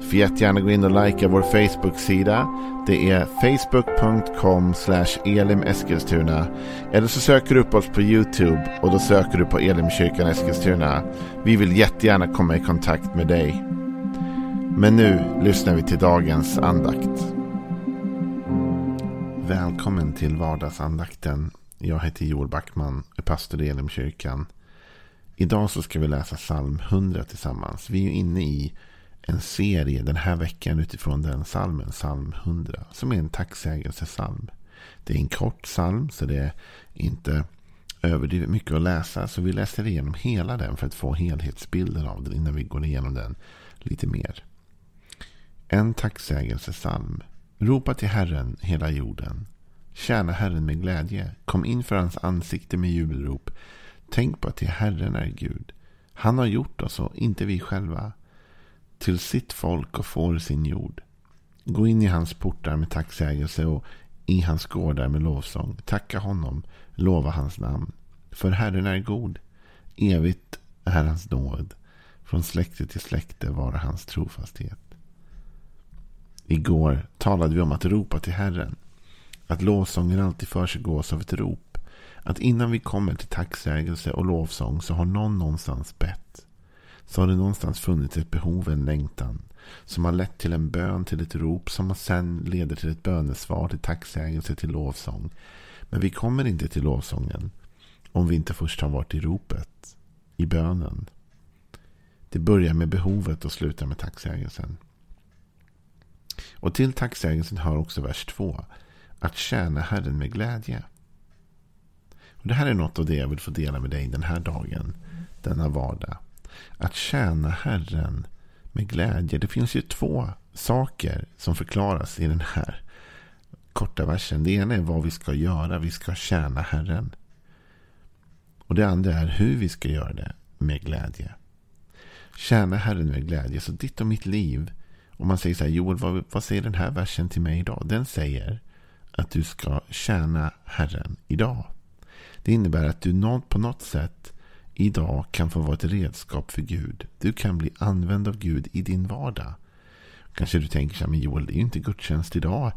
Får jättegärna gå in och likea vår Facebook-sida. Det är facebook.com elimeskilstuna. Eller så söker du upp oss på YouTube och då söker du på Elimkyrkan Eskilstuna. Vi vill jättegärna komma i kontakt med dig. Men nu lyssnar vi till dagens andakt. Välkommen till vardagsandakten. Jag heter Joel Backman, är pastor i Elimkyrkan. Idag så ska vi läsa psalm 100 tillsammans. Vi är inne i en serie den här veckan utifrån den salmen, psalm 100, som är en tacksägelsesalm. Det är en kort psalm, så det är inte överdrivet mycket att läsa. Så vi läser igenom hela den för att få helhetsbilden av den innan vi går igenom den lite mer. En tacksägelsesalm. Ropa till Herren hela jorden. Tjäna Herren med glädje. Kom in för hans ansikte med jubelrop. Tänk på att till Herren är Gud. Han har gjort oss och inte vi själva till sitt folk och får sin jord. Gå in i hans portar med tacksägelse och i hans gårdar med lovsång. Tacka honom, lova hans namn. För Herren är god. Evigt är hans nåd. Från släkte till släkte vara hans trofasthet. Igår talade vi om att ropa till Herren. Att lovsången alltid försiggås av ett rop. Att innan vi kommer till tacksägelse och lovsång så har någon någonstans bett så har det någonstans funnits ett behov, en längtan. Som har lett till en bön, till ett rop som sen leder till ett bönesvar, till tacksägelse, till lovsång. Men vi kommer inte till lovsången om vi inte först har varit i ropet, i bönen. Det börjar med behovet och slutar med tacksägelsen. Och till tacksägelsen hör också vers 2. Att tjäna Herren med glädje. Och det här är något av det jag vill få dela med dig den här dagen, denna vardag. Att tjäna Herren med glädje. Det finns ju två saker som förklaras i den här korta versen. Det ena är vad vi ska göra. Vi ska tjäna Herren. Och det andra är hur vi ska göra det med glädje. Tjäna Herren med glädje. Så ditt och mitt liv. Om man säger så här, Joel, vad, vad säger den här versen till mig idag? Den säger att du ska tjäna Herren idag. Det innebär att du på något sätt idag kan få vara ett redskap för Gud. Du kan bli använd av Gud i din vardag. Kanske du tänker så här, men Joel, det är ju inte gudstjänst idag.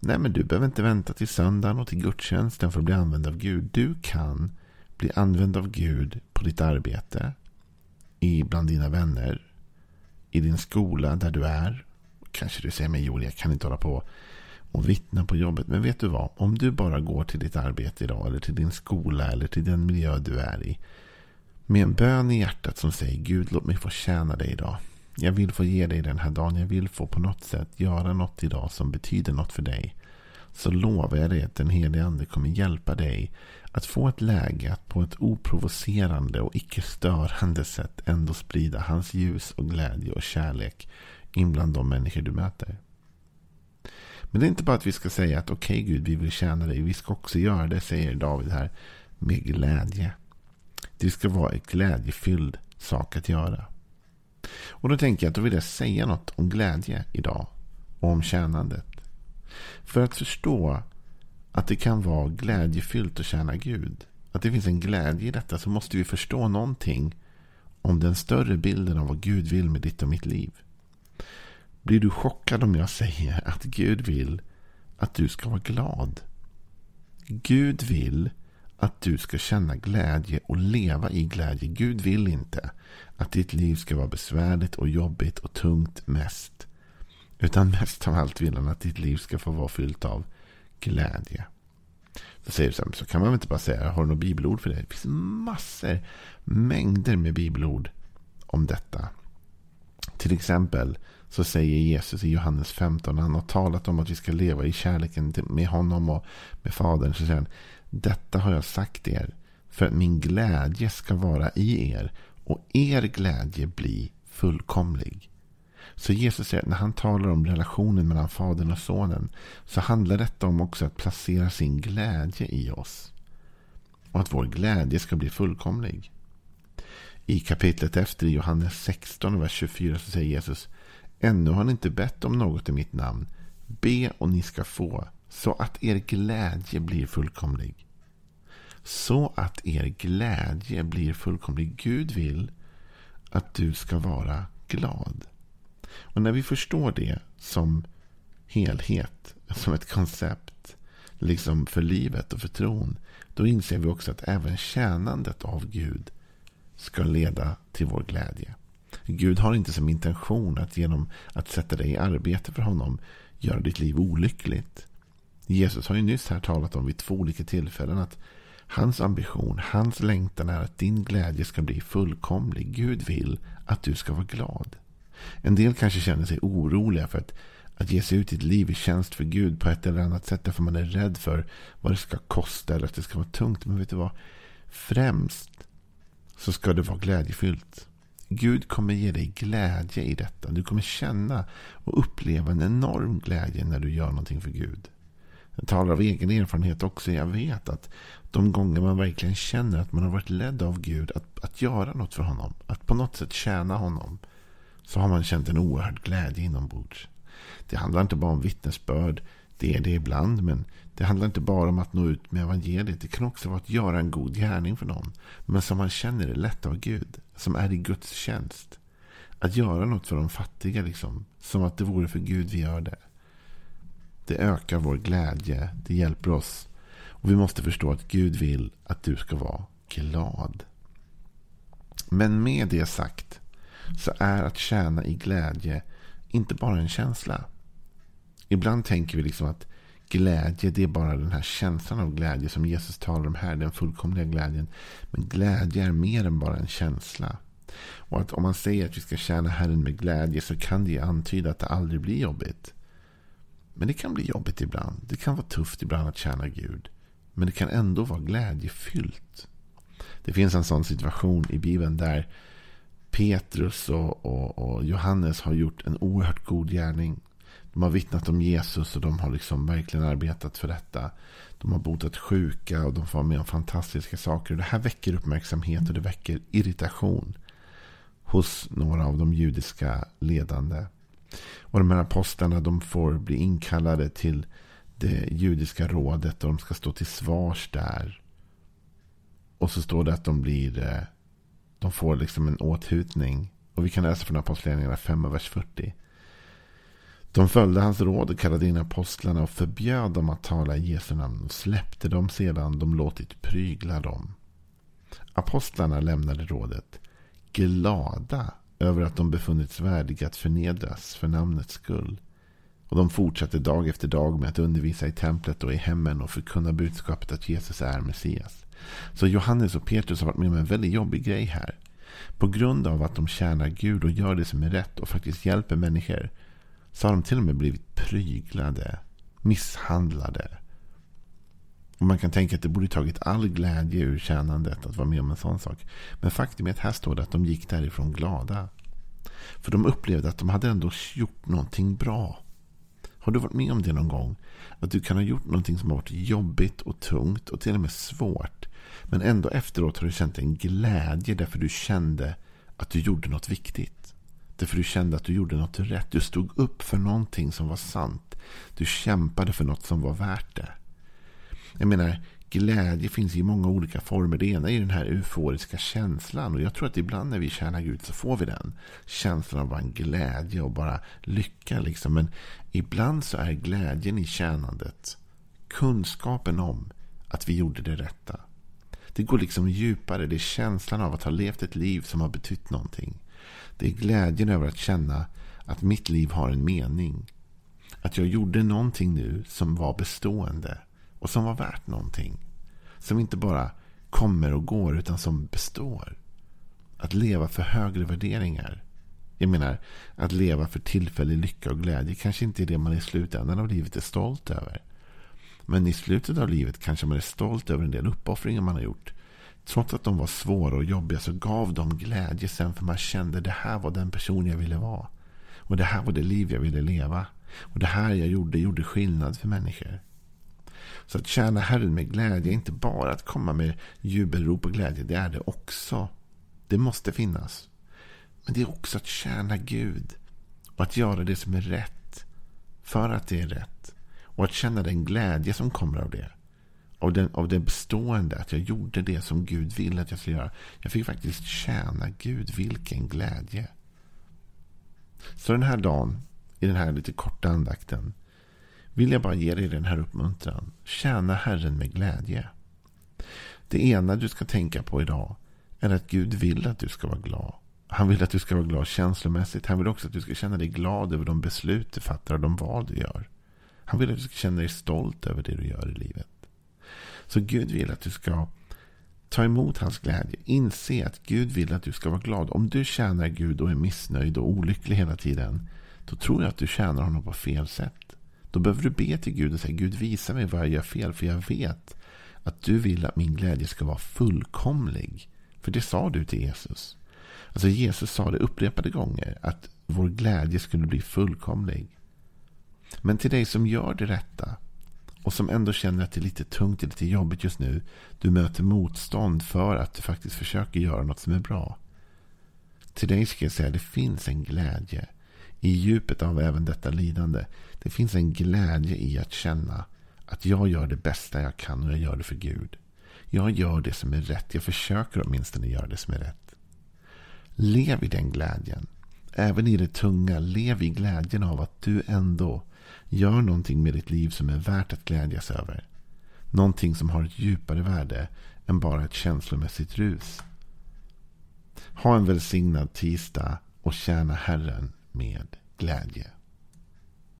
Nej, men du behöver inte vänta till söndagen och till gudstjänsten för att bli använd av Gud. Du kan bli använd av Gud på ditt arbete, i bland dina vänner, i din skola där du är. Kanske du säger, men Joel, jag kan inte hålla på och vittna på jobbet. Men vet du vad? Om du bara går till ditt arbete idag, eller till din skola, eller till den miljö du är i, med en bön i hjärtat som säger Gud låt mig få tjäna dig idag. Jag vill få ge dig den här dagen. Jag vill få på något sätt göra något idag som betyder något för dig. Så lovar jag dig att den helige ande kommer hjälpa dig att få ett läge att på ett oprovocerande och icke störande sätt ändå sprida hans ljus och glädje och kärlek in bland de människor du möter. Men det är inte bara att vi ska säga att okej okay, Gud, vi vill tjäna dig. Vi ska också göra det, säger David här, med glädje. Det ska vara en glädjefylld sak att göra. Och då tänker jag att då vill jag säga något om glädje idag. Och om tjänandet. För att förstå att det kan vara glädjefyllt att tjäna Gud. Att det finns en glädje i detta så måste vi förstå någonting om den större bilden av vad Gud vill med ditt och mitt liv. Blir du chockad om jag säger att Gud vill att du ska vara glad? Gud vill att du ska känna glädje och leva i glädje. Gud vill inte att ditt liv ska vara besvärligt och jobbigt och tungt mest. Utan mest av allt vill han att ditt liv ska få vara fyllt av glädje. Så säger du så, här, så kan man väl inte bara säga, har du något bibelord för det? Det finns massor, mängder med bibelord om detta. Till exempel så säger Jesus i Johannes 15, när han har talat om att vi ska leva i kärleken med honom och med Fadern, så säger han, detta har jag sagt er för att min glädje ska vara i er och er glädje bli fullkomlig. Så Jesus säger att när han talar om relationen mellan Fadern och Sonen så handlar detta om också att placera sin glädje i oss. Och att vår glädje ska bli fullkomlig. I kapitlet efter i Johannes 16, vers 24 så säger Jesus Ännu har ni inte bett om något i mitt namn. Be och ni ska få, så att er glädje blir fullkomlig. Så att er glädje blir fullkomlig. Gud vill att du ska vara glad. Och när vi förstår det som helhet, som ett koncept, liksom för livet och för tron, då inser vi också att även tjänandet av Gud ska leda till vår glädje. Gud har inte som intention att genom att sätta dig i arbete för honom göra ditt liv olyckligt. Jesus har ju nyss här talat om vid två olika tillfällen att hans ambition, hans längtan är att din glädje ska bli fullkomlig. Gud vill att du ska vara glad. En del kanske känner sig oroliga för att, att ge sig ut i ett liv i tjänst för Gud på ett eller annat sätt. Därför man är rädd för vad det ska kosta eller att det ska vara tungt. Men vet du vad? Främst så ska det vara glädjefyllt. Gud kommer ge dig glädje i detta. Du kommer känna och uppleva en enorm glädje när du gör någonting för Gud. Jag talar av egen erfarenhet också. Jag vet att de gånger man verkligen känner att man har varit ledd av Gud att, att göra något för honom, att på något sätt tjäna honom, så har man känt en oerhörd glädje inombords. Det handlar inte bara om vittnesbörd. Det är det ibland, men det handlar inte bara om att nå ut med evangeliet. Det kan också vara att göra en god gärning för någon. Men som man känner är lätt av Gud. Som är i Guds tjänst. Att göra något för de fattiga, liksom. Som att det vore för Gud vi gör det. Det ökar vår glädje. Det hjälper oss. Och vi måste förstå att Gud vill att du ska vara glad. Men med det sagt så är att tjäna i glädje inte bara en känsla. Ibland tänker vi liksom att glädje det är bara den här känslan av glädje som Jesus talar om här. Den fullkomliga glädjen. Men glädje är mer än bara en känsla. Och att om man säger att vi ska tjäna Herren med glädje så kan det antyda att det aldrig blir jobbigt. Men det kan bli jobbigt ibland. Det kan vara tufft ibland att tjäna Gud. Men det kan ändå vara glädjefyllt. Det finns en sån situation i Bibeln där Petrus och, och, och, Johannes har gjort en oerhört god gärning. De har vittnat om Jesus och de har liksom verkligen arbetat för detta. De har botat sjuka och de får vara med om fantastiska saker. Det här väcker uppmärksamhet och det väcker irritation hos några av de judiska ledande. Och de här apostlarna de får bli inkallade till det judiska rådet och de ska stå till svars där. Och så står det att de blir eh, de får liksom en åthutning. Och vi kan läsa från Apostlagärningarna 5 vers 40. De följde hans råd och kallade in apostlarna och förbjöd dem att tala i Jesu namn och släppte dem sedan de låtit prygla dem. Apostlarna lämnade rådet glada över att de befunnits värdiga att förnedras för namnets skull. Och de fortsatte dag efter dag med att undervisa i templet och i hemmen och förkunna budskapet att Jesus är Messias. Så Johannes och Petrus har varit med om en väldigt jobbig grej här. På grund av att de tjänar Gud och gör det som är rätt och faktiskt hjälper människor. Så har de till och med blivit pryglade, misshandlade. Och man kan tänka att det borde tagit all glädje ur tjänandet att vara med om en sån sak. Men faktum är att här står det att de gick därifrån glada. För de upplevde att de hade ändå gjort någonting bra. Har du varit med om det någon gång? Att du kan ha gjort någonting som har varit jobbigt och tungt och till och med svårt. Men ändå efteråt har du känt en glädje därför du kände att du gjorde något viktigt. Därför du kände att du gjorde något rätt. Du stod upp för någonting som var sant. Du kämpade för något som var värt det. Jag menar, glädje finns i många olika former. Det ena är den här euforiska känslan. Och jag tror att ibland när vi tjänar Gud så får vi den. Känslan av bara en glädje och bara lycka. Liksom. Men ibland så är glädjen i tjänandet kunskapen om att vi gjorde det rätta. Det går liksom djupare. Det är känslan av att ha levt ett liv som har betytt någonting. Det är glädjen över att känna att mitt liv har en mening. Att jag gjorde någonting nu som var bestående. Och som var värt någonting. Som inte bara kommer och går utan som består. Att leva för högre värderingar. Jag menar, att leva för tillfällig lycka och glädje kanske inte är det man i slutändan av livet är stolt över. Men i slutet av livet kanske man är stolt över en del uppoffringar man har gjort. Trots att de var svåra och jobbiga så gav de glädje sen för man kände det här var den person jag ville vara. Och det här var det liv jag ville leva. Och det här jag gjorde gjorde skillnad för människor. Så att tjäna Herren med glädje är inte bara att komma med jubelrop och glädje. Det är det också. Det måste finnas. Men det är också att tjäna Gud. Och att göra det som är rätt. För att det är rätt. Och att känna den glädje som kommer av det. Av, den, av det bestående. Att jag gjorde det som Gud ville att jag skulle göra. Jag fick faktiskt tjäna Gud. Vilken glädje. Så den här dagen. I den här lite korta andakten. Vill jag bara ge dig den här uppmuntran. Tjäna Herren med glädje. Det ena du ska tänka på idag är att Gud vill att du ska vara glad. Han vill att du ska vara glad känslomässigt. Han vill också att du ska känna dig glad över de beslut du fattar och de val du gör. Han vill att du ska känna dig stolt över det du gör i livet. Så Gud vill att du ska ta emot hans glädje. Inse att Gud vill att du ska vara glad. Om du tjänar Gud och är missnöjd och olycklig hela tiden. Då tror jag att du tjänar honom på fel sätt. Då behöver du be till Gud och säga Gud visa mig vad jag gör fel. För jag vet att du vill att min glädje ska vara fullkomlig. För det sa du till Jesus. Alltså Jesus sa det upprepade gånger. Att vår glädje skulle bli fullkomlig. Men till dig som gör det rätta. Och som ändå känner att det är lite tungt, och lite jobbigt just nu. Du möter motstånd för att du faktiskt försöker göra något som är bra. Till dig ska jag säga att det finns en glädje. I djupet av även detta lidande. Det finns en glädje i att känna att jag gör det bästa jag kan och jag gör det för Gud. Jag gör det som är rätt. Jag försöker åtminstone göra det som är rätt. Lev i den glädjen. Även i det tunga, lev i glädjen av att du ändå gör någonting med ditt liv som är värt att glädjas över. Någonting som har ett djupare värde än bara ett känslomässigt rus. Ha en välsignad tisdag och tjäna Herren med glädje.